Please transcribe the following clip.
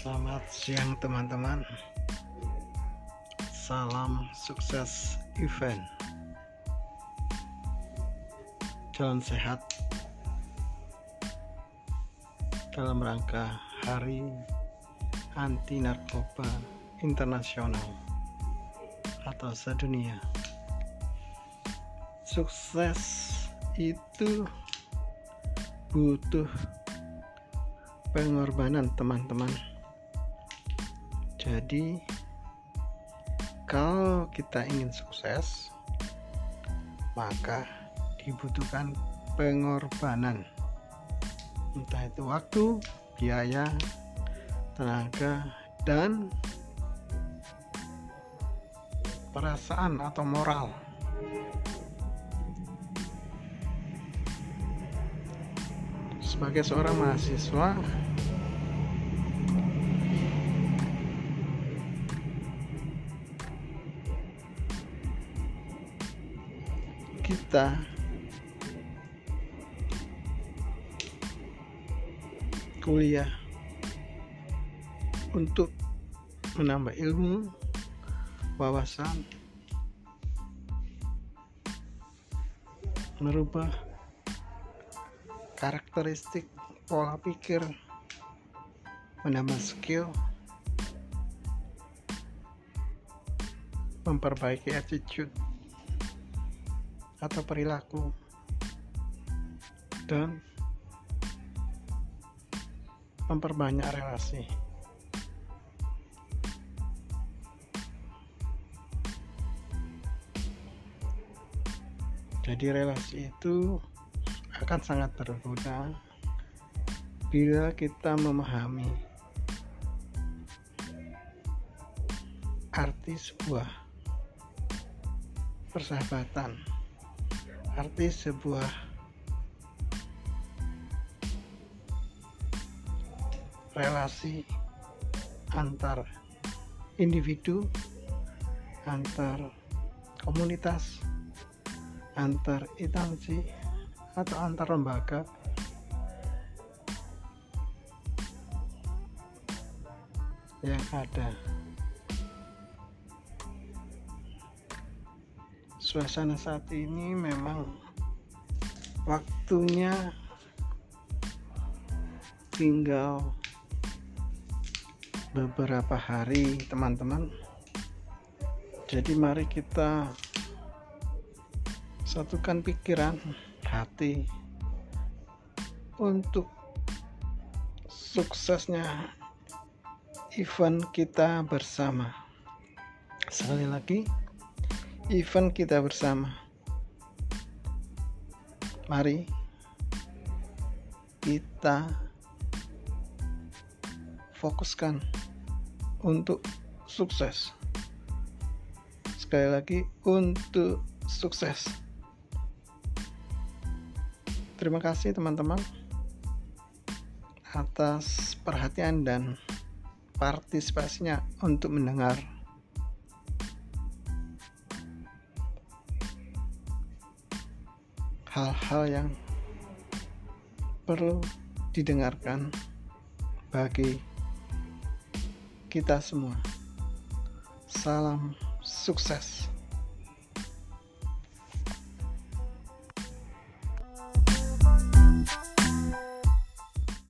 Selamat siang teman-teman. Salam sukses event. Jalan sehat Dalam rangka Hari Anti Narkoba Internasional Atau sedunia. Sukses itu butuh pengorbanan teman-teman jadi kalau kita ingin sukses maka dibutuhkan pengorbanan. Entah itu waktu biaya tenaga dan perasaan atau moral. Sebagai seorang mahasiswa kita. Kuliah. Untuk menambah ilmu wawasan merubah karakteristik pola pikir menambah skill memperbaiki attitude atau perilaku. Dan memperbanyak relasi. Jadi relasi itu akan sangat berguna bila kita memahami arti sebuah persahabatan, arti sebuah relasi antar individu, antar komunitas, antar instansi atau antar lembaga. Yang ada suasana saat ini memang waktunya tinggal beberapa hari teman-teman jadi mari kita satukan pikiran hati untuk suksesnya event kita bersama. Sekali lagi, event kita bersama. Mari kita fokuskan untuk sukses. Sekali lagi, untuk sukses. Terima kasih teman-teman atas perhatian dan partisipasinya untuk mendengar hal-hal yang perlu didengarkan bagi kita semua. Salam sukses.